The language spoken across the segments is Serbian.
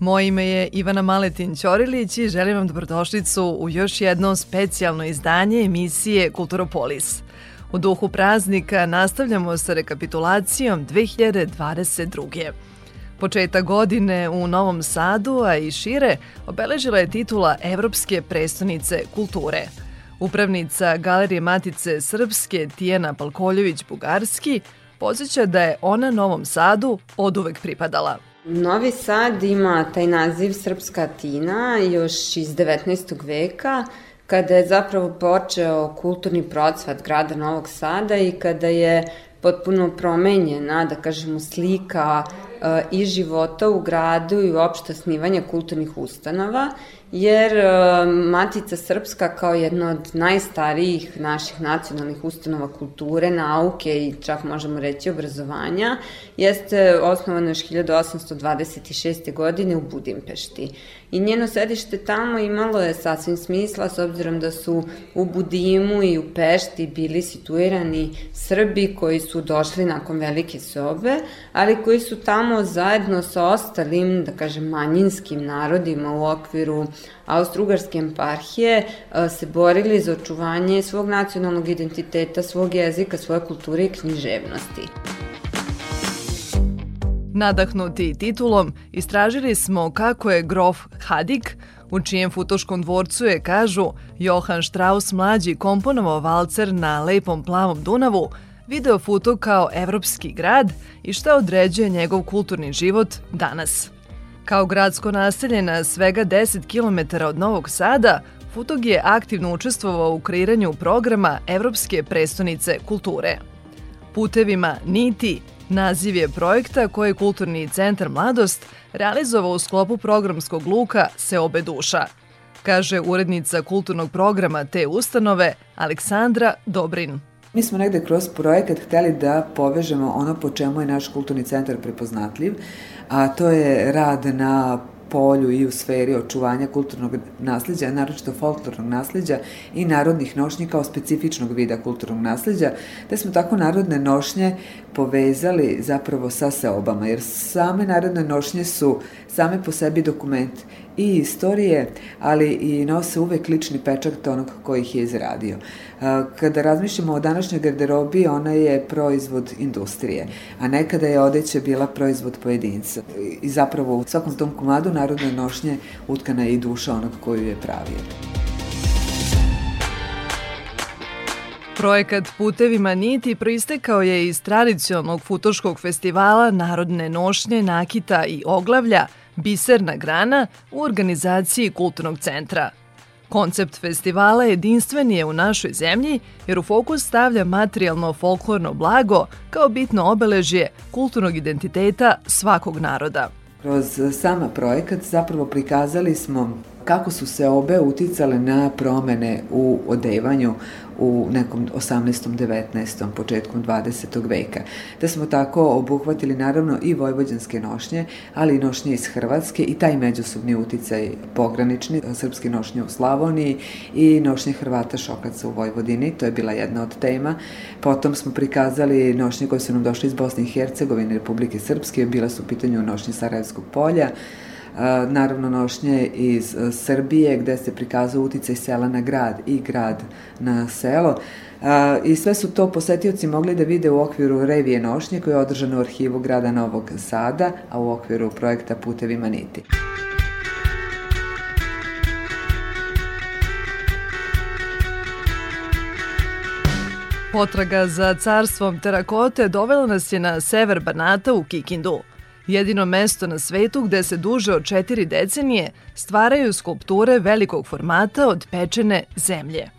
Moje ime je Ivana Maletin Ćorilić i želim vam dobrodošlicu u još jedno specijalno izdanje emisije Kulturopolis. U duhu praznika nastavljamo sa rekapitulacijom 2022. Početak godine u Novom Sadu, a i šire, obeležila je titula Evropske prestonice kulture. Upravnica Galerije Matice Srpske Tijena Palkoljević-Bugarski podsjeća da je ona Novom Sadu od uvek pripadala – Novi Sad ima taj naziv Srpska Atina još iz 19. veka, kada je zapravo počeo kulturni procvat grada Novog Sada i kada je potpuno promenjena, da kažemo, slika i života u gradu i uopšte snivanja kulturnih ustanova jer e, Matica Srpska kao jedna od najstarijih naših nacionalnih ustanova kulture, nauke i čak možemo reći obrazovanja, jeste osnovana još 1826. godine u Budimpešti. I njeno sedište tamo imalo je sasvim smisla s obzirom da su u Budimu i u Pešti bili situirani Srbi koji su došli nakon velike sobe, ali koji su tamo zajedno sa ostalim, da kažem, manjinskim narodima u okviru Austro-Ugarske emparhije e, se borili za očuvanje svog nacionalnog identiteta, svog jezika, svoje kulture i književnosti. Nadahnuti titulom, istražili smo kako je grof Hadik, u čijem futoškom dvorcu je, kažu, Johan Strauss mlađi komponovao valcer na lepom plavom Dunavu, video futo kao evropski grad i šta određuje njegov kulturni život danas. Kao gradsko naselje na svega 10 km od Novog Sada, Futog je aktivno učestvovao u kreiranju programa Evropske prestonice kulture. Putevima Niti naziv je projekta koje Kulturni centar Mladost realizovao u sklopu programskog luka Se obe duša, kaže urednica kulturnog programa te ustanove Aleksandra Dobrin. Mi smo negde kroz projekat hteli da povežemo ono po čemu je naš kulturni centar prepoznatljiv, a to je rad na polju i u sferi očuvanja kulturnog nasledđa, naročito folklornog nasledđa i narodnih nošnji kao specifičnog vida kulturnog nasledđa, te smo tako narodne nošnje povezali zapravo sa seobama, jer same narodne nošnje su same po sebi dokument i istorije, ali i nose uvek lični pečak onog koji ih je izradio. Kada razmišljamo o današnjoj garderobi, ona je proizvod industrije, a nekada je odeća bila proizvod pojedinca. I zapravo u svakom tom komadu narodne nošnje utkana je i duša onog koju je pravio. Projekat Putevima niti proistekao je iz tradicionalnog futoškog festivala Narodne nošnje, nakita i oglavlja – Biserna grana u organizaciji Kulturnog centra. Koncept festivala jedinstven je u našoj zemlji jer u fokus stavlja materijalno folklorno blago kao bitno obeležje kulturnog identiteta svakog naroda. Kroz sama projekat zapravo prikazali smo kako su se obe uticale na promene u odevanju u nekom 18. 19. početkom 20. veka. Da smo tako obuhvatili naravno i vojvođanske nošnje, ali i nošnje iz Hrvatske i taj međusobni uticaj pogranični, srpske nošnje u Slavoniji i nošnje Hrvata šokaca u Vojvodini, to je bila jedna od tema. Potom smo prikazali nošnje koje su nam došle iz Bosne i Hercegovine, Republike Srpske, bila su u pitanju nošnje Sarajevskog polja, naravno nošnje iz Srbije gde se prikazao uticaj sela na grad i grad na selo. I sve su to posetioci mogli da vide u okviru revije nošnje koje je održano u arhivu grada Novog Sada, a u okviru projekta Putevima niti. Potraga za carstvom terakote dovela nas je na sever Banata u Kikindu – jedino mesto na svetu gde se duže od četiri decenije stvaraju skulpture velikog formata od pečene zemlje.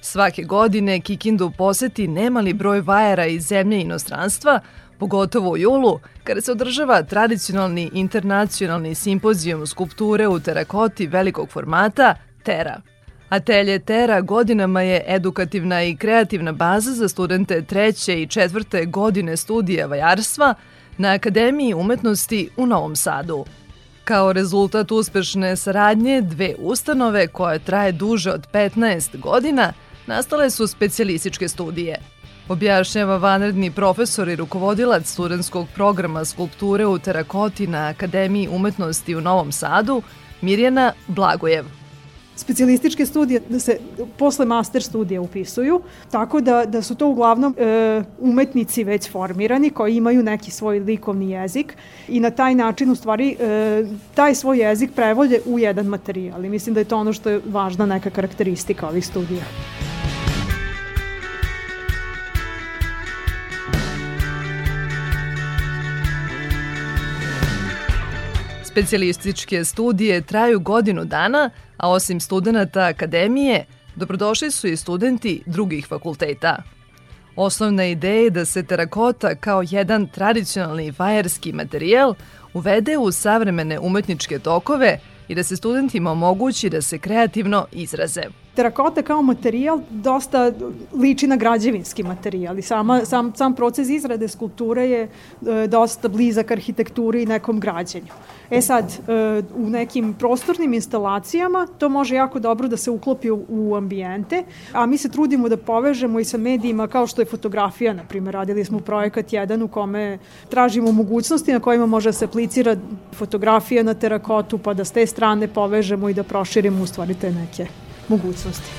Svake godine Kikindu poseti nemali broj vajara iz zemlje i inostranstva, pogotovo u julu, kada se održava tradicionalni internacionalni simpozijum skulpture u terakoti velikog formata Tera. Atelje Tera godinama je edukativna i kreativna baza za studente treće i četvrte godine studija vajarstva na Akademiji umetnosti u Novom Sadu. Kao rezultat uspešne saradnje dve ustanove koje traje duže od 15 godina, nastale su specijalističke studije. Objašnjava vanredni profesor i rukovodilac studentskog programa skulpture u terakoti na Akademiji umetnosti u Novom Sadu, Mirjana Blagojev specijalističke studije da se posle master studija upisuju, tako da, da su to uglavnom e, umetnici već formirani koji imaju neki svoj likovni jezik i na taj način u stvari e, taj svoj jezik prevode u jedan materijal i mislim da je to ono što je važna neka karakteristika ovih studija. Specijalističke studije traju godinu dana, a osim studenta akademije, dobrodošli su i studenti drugih fakulteta. Osnovna ideja je da se terakota kao jedan tradicionalni vajarski materijal uvede u savremene umetničke tokove i da se studentima omogući da se kreativno izraze terakota kao materijal dosta liči na građevinski materijal i sama, sam, sam proces izrade skulpture je e, dosta blizak arhitekturi i nekom građenju. E sad, e, u nekim prostornim instalacijama to može jako dobro da se uklopi u, u ambijente, a mi se trudimo da povežemo i sa medijima kao što je fotografija, na primjer, radili smo projekat jedan u kome tražimo mogućnosti na kojima može da se aplicira fotografija na terakotu, pa da s te strane povežemo i da proširimo u stvari te neke mogućnosti.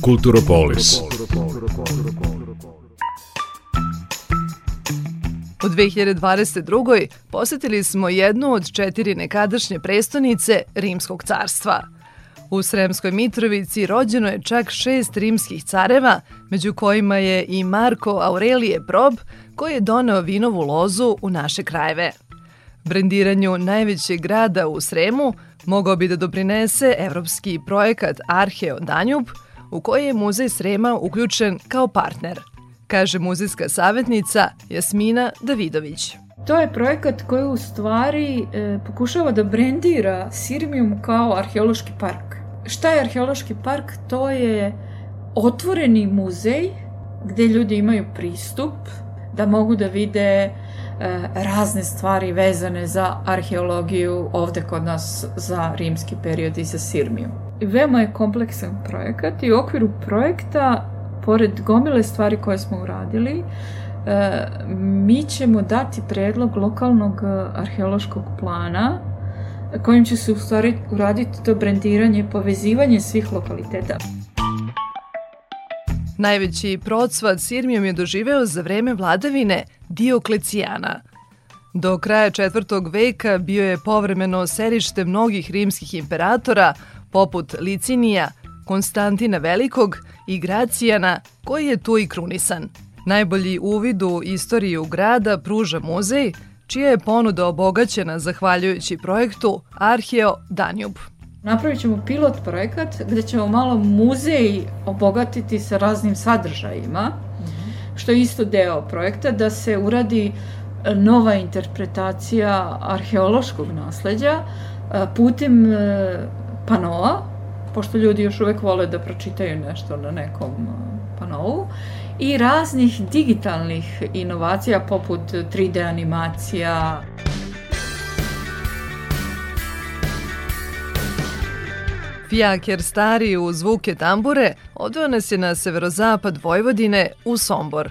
Kulturopolis. U 2022. posetili smo jednu od četiri nekadašnje prestonice Rimskog carstva – U Sremskoj Mitrovici rođeno je čak šest rimskih careva, među kojima je i Marko Aurelije Prob, koji je doneo vinovu lozu u naše krajeve. Brendiranju najvećeg grada u Sremu mogao bi da doprinese evropski projekat Arheo Danjub, u koji je Muzej Srema uključen kao partner, kaže muzejska savjetnica Jasmina Davidović. To je projekat koji u stvari e, pokušava da brendira Sirmijum kao arheološki park. Šta je arheološki park? To je otvoreni muzej gde ljudi imaju pristup da mogu da vide e, razne stvari vezane za arheologiju ovde kod nas za rimski period i za Sirmiju. Veoma je kompleksan projekat i u okviru projekta, pored gomile stvari koje smo uradili, e, mi ćemo dati predlog lokalnog arheološkog plana kojim će se u stvari uraditi to brendiranje, povezivanje svih lokaliteta. Najveći procvat Sirmijom je doživeo za vreme vladavine Dioklecijana. Do kraja četvrtog veka bio je povremeno serište mnogih rimskih imperatora, poput Licinija, Konstantina Velikog i Gracijana, koji je tu i krunisan. Najbolji uvid u istoriju grada pruža muzej, čija je ponuda obogaćena zahvaljujući projektu Arheo Danjub. Napravit ćemo pilot projekat gde ćemo malo muzej obogatiti sa raznim sadržajima, što je isto deo projekta, da se uradi e, nova interpretacija arheološkog nasledđa e, putem e, panoa, pošto ljudi još uvek vole da pročitaju nešto na nekom panovu, i raznih digitalnih inovacija poput 3D animacija. Fijaker stari u zvuke tambure odveo nas je na severozapad Vojvodine u Sombor.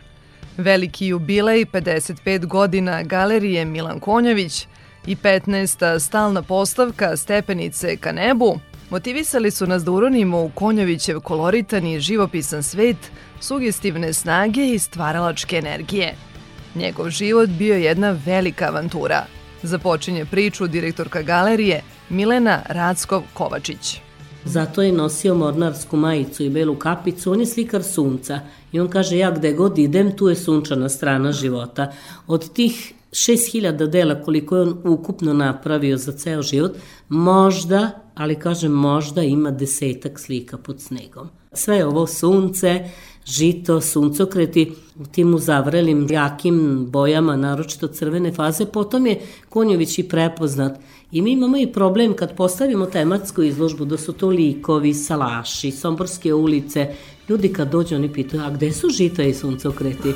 Veliki jubilej 55 godina galerije Milan Konjović i 15. stalna postavka Stepenice ka nebu motivisali su nas da uronimo u Konjovićev koloritan i živopisan svet sugestivne snage i stvaralačke energije. Njegov život bio jedna velika avantura. Započinje priču direktorka galerije Milena Rackov-Kovačić. Zato je nosio mornarsku majicu i belu kapicu, on je slikar sunca i on kaže ja gde god idem tu je sunčana strana života. Od tih 6000 dela koliko je on ukupno napravio za ceo život, možda, ali kažem možda ima desetak slika pod snegom. Sve ovo sunce, žito, suncokreti, u tim uzavrelim jakim bojama, naročito crvene faze, potom je Konjović i prepoznat. I mi imamo i problem kad postavimo tematsku izložbu da su to likovi, salaši, somborske ulice. Ljudi kad dođu oni pitaju, a gde su žita i suncokreti?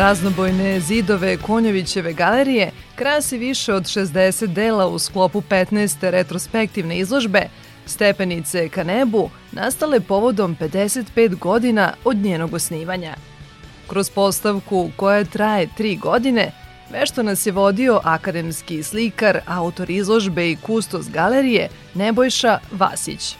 Raznobojne zidove Konjovićeve galerije krasi više od 60 dela u sklopu 15. retrospektivne izložbe Stepenice ka nebu nastale povodom 55 godina od njenog osnivanja. Kroz postavku koja traje tri godine, vešto nas je vodio akademski slikar, autor izložbe i kustos galerije Nebojša Vasić.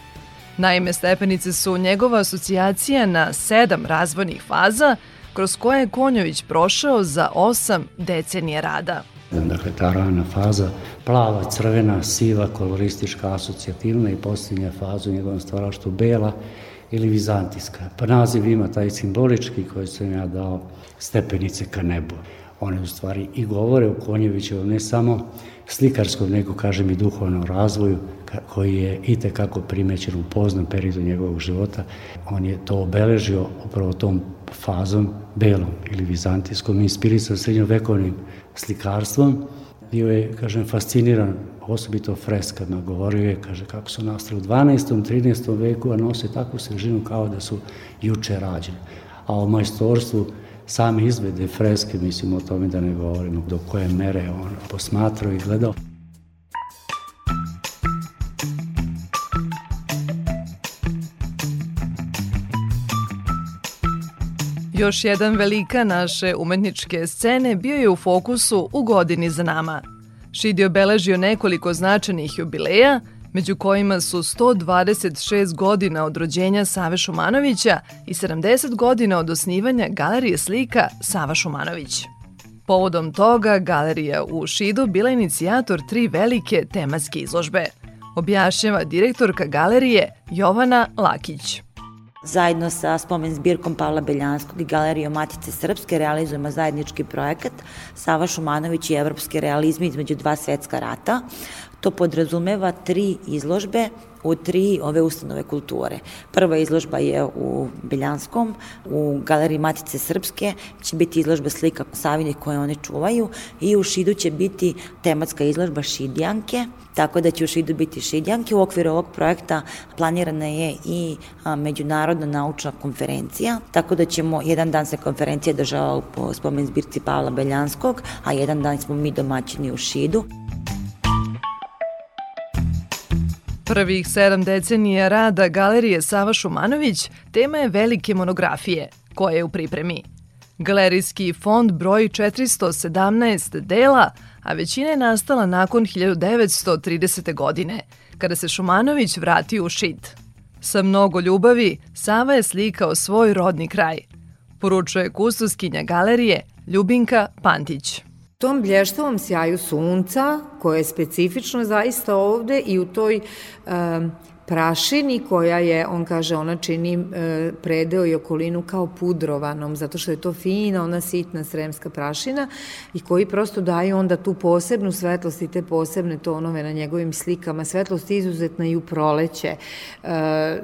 Naime, stepenice su njegova asocijacija na sedam razvojnih faza – kroz koje je Konjović prošao za osam decenije rada. Dakle, ta rana faza, plava, crvena, siva, koloristička, asocijativna i posljednja faza u njegovom stvaraštvu bela ili vizantijska. Pa naziv ima taj simbolički koji sam ja dao stepenice ka nebu. One u stvari i govore o Konjevićevom ne samo slikarskom, nego kažem i duhovnom razvoju koji je i tekako primećen u poznom periodu njegovog života. On je to obeležio upravo tom fazom belom ili vizantijskom, inspirisan srednjovekovnim slikarstvom. Bio je, kažem, fasciniran osobito freskama. Govorio je, kaže, kako su nastali u 12. 13. veku, a nose takvu svežinu kao da su juče rađene. A o majstorstvu same izvede freske, mislim o tome da ne govorimo do koje mere on posmatrao i gledao. Još jedan velika naše umetničke scene bio je u fokusu u godini za nama. Šid je obeležio nekoliko značajnih jubileja, među kojima su 126 godina od rođenja Save Šumanovića i 70 godina od osnivanja Galerije slika Sava Šumanović. Povodom toga, galerija u Šidu bila inicijator tri velike tematske izložbe, objašnjava direktorka galerije Jovana Lakić. Zajedno sa spomen zbirkom Pavla Beljanskog i Galerijom Matice Srpske realizujemo zajednički projekat Sava Šumanović i evropske realizmi između dva svetska rata. To podrazumeva tri izložbe u tri ove ustanove kulture. Prva izložba je u Beljanskom, u Galeriji Matice Srpske će biti izložba slika Savinih koje one čuvaju i u Šidu će biti tematska izložba Šidjanke, tako da će u Šidu biti Šidjanke. U okviru ovog projekta planirana je i međunarodna naučna konferencija, tako da ćemo, jedan dan se konferencija država u spomen zbirci Pavla Beljanskog, a jedan dan smo mi domaćini u Šidu. Prvih sedam decenija rada galerije Sava Šumanović tema je velike monografije, koja je u pripremi. Galerijski fond broji 417 dela, a većina je nastala nakon 1930. godine, kada se Šumanović vratio u šit. Sa mnogo ljubavi, Sava je slikao svoj rodni kraj, poručuje kustoskinja galerije Ljubinka Pantić tom blještavom sjaju sunca, koje je specifično zaista ovde i u toj um, prašini koja je, on kaže, ona čini e, predeo i okolinu kao pudrovanom, zato što je to fina, ona sitna sremska prašina i koji prosto daju onda tu posebnu svetlost i te posebne tonove na njegovim slikama. Svetlost je izuzetna i u proleće. E,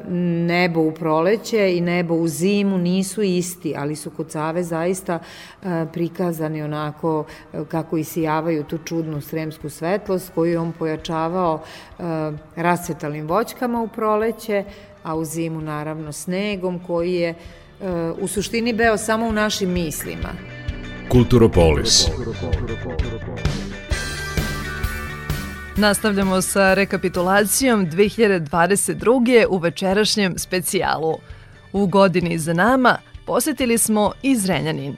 nebo u proleće i nebo u zimu nisu isti, ali su kod Save zaista e, prikazani onako kako isijavaju tu čudnu sremsku svetlost koju on pojačavao rasvetalim voćkama u proleće, a u zimu naravno snegom koji je e, u suštini beo samo u našim mislima. Kulturopolis. Nastavljamo sa rekapitulacijom 2022. u večerašnjem specijalu. U godini za nama posetili smo i Zrenjanin.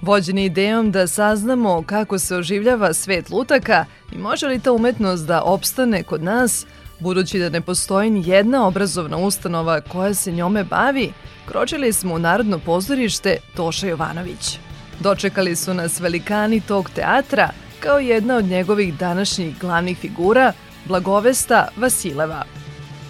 Vođeni idejom da saznamo kako se oživljava svet lutaka i može li ta umetnost da opstane kod nas, Budući da ne postoji ni jedna obrazovna ustanova koja se njome bavi, kročili smo u Narodno pozorište Toša Jovanović. Dočekali su nas velikani tog teatra, kao jedna od njegovih današnjih glavnih figura, Blagovesta Vasileva.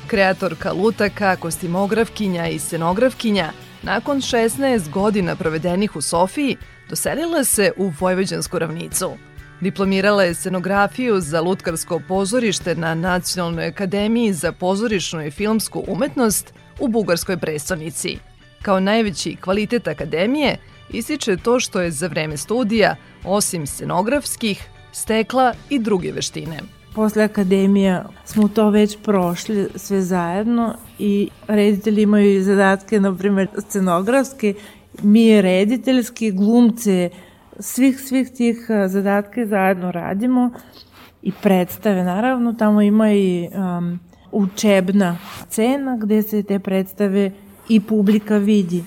Kreatorka lutaka, kostimografkinja i scenografkinja, nakon 16 godina provedenih u Sofiji, doselila se u Vojvođansku ravnicu – Diplomirala je scenografiju za Lutkarsko pozorište na Nacionalnoj akademiji za pozorišnu i filmsku umetnost u Bugarskoj prestonici. Kao najveći kvalitet akademije ističe to što je za vreme studija, osim scenografskih, stekla i druge veštine. Posle akademija smo to već prošli sve zajedno i reditelji imaju zadatke, na primjer, scenografske, mi rediteljski, glumce, svih, svih tih zadatke zajedno radimo i predstave. Naravno, tamo ima i um, učebna scena gde se te predstave i publika vidi.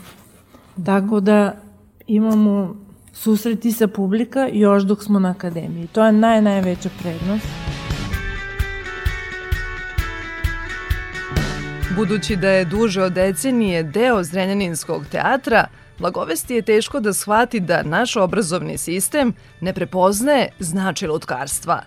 Tako da imamo susreti sa publika još dok smo na akademiji. To je naj, najveća prednost. Budući da je duže od decenije deo Zrenjaninskog teatra, Blagovesti je teško da shvati da naš obrazovni sistem ne prepoznaje značaj lutkarstva.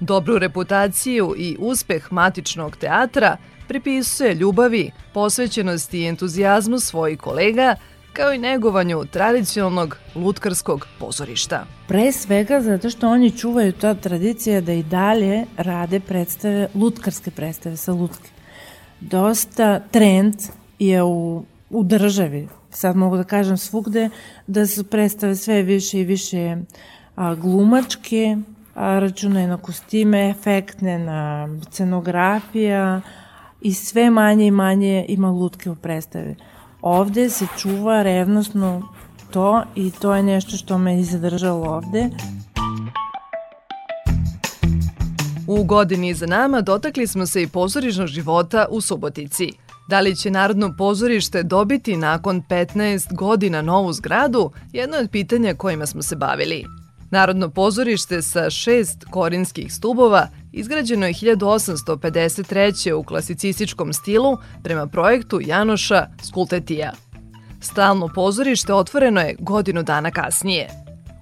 Dobru reputaciju i uspeh matičnog teatra pripisuje ljubavi, posvećenosti i entuzijazmu svojih kolega, kao i negovanju tradicionalnog lutkarskog pozorišta. Pre svega zato što oni čuvaju ta tradicija da i dalje rade predstave, lutkarske predstave sa lutke. Dosta trend je u, u državi, sad mogu da kažem svugde, da su predstave sve više i više a, glumačke, a, računaju na kostime, efektne, na scenografija i sve manje i manje ima lutke u predstave. Ovde se čuva revnosno to i to je nešto što me i zadržalo ovde. U godini za nama dotakli smo se i pozorišnog života u Subotici – Da li će Narodno pozorište dobiti nakon 15 godina novu zgradu, jedno od pitanja kojima smo se bavili. Narodno pozorište sa šest korinskih stubova izgrađeno je 1853. u klasicističkom stilu prema projektu Janoša Skultetija. Stalno pozorište otvoreno je godinu dana kasnije.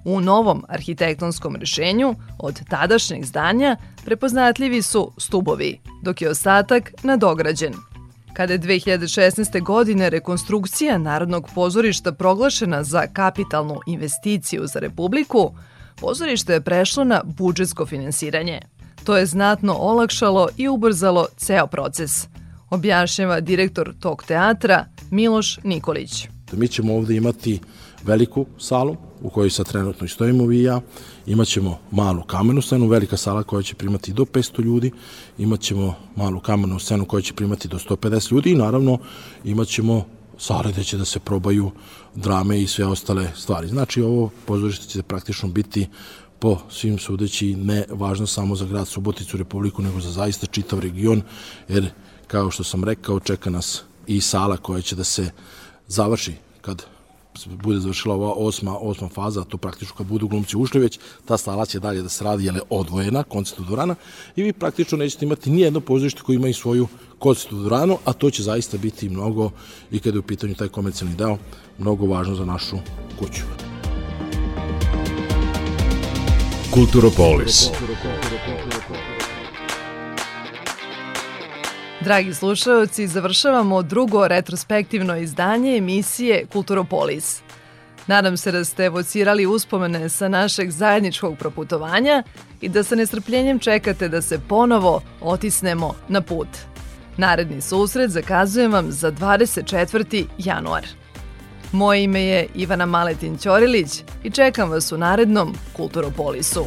U novom arhitektonskom rešenju od tadašnjeg zdanja prepoznatljivi su stubovi, dok je ostatak nadograđen – Kada je 2016. godine rekonstrukcija Narodnog pozorišta proglašena za kapitalnu investiciju za Republiku, pozorište je prešlo na budžetsko finansiranje. To je znatno olakšalo i ubrzalo ceo proces, objašnjava direktor tog teatra Miloš Nikolić. Mi ćemo ovde imati veliku salu u kojoj sad trenutno stojimo vi i ja. Imaćemo malu kamenu scenu, velika sala koja će primati do 500 ljudi, imaćemo malu kamenu scenu koja će primati do 150 ljudi i naravno imaćemo sale gde će da se probaju drame i sve ostale stvari. Znači ovo pozorište će praktično biti po svim sudeći ne važno samo za grad Suboticu Republiku, nego za zaista čitav region, jer kao što sam rekao, čeka nas i sala koja će da se završi kad bude završila ova osma, osma faza, to praktično kad budu glumci ušli već, ta sala će dalje da se radi, jer je odvojena, koncertu dvorana, i vi praktično nećete imati ni jedno pozorište koje ima i svoju koncertu dvoranu, a to će zaista biti mnogo, i kada je u pitanju taj komercijalni deo, mnogo važno za našu kuću. Kulturopolis. Dragi slušalci, završavamo drugo retrospektivno izdanje emisije Kulturopolis. Nadam se da ste evocirali uspomene sa našeg zajedničkog proputovanja i da sa nestrpljenjem čekate da se ponovo otisnemo na put. Naredni susret zakazujem vam za 24. januar. Moje ime je Ivana Maletin Ćorilić i čekam vas u narednom Kulturopolisu.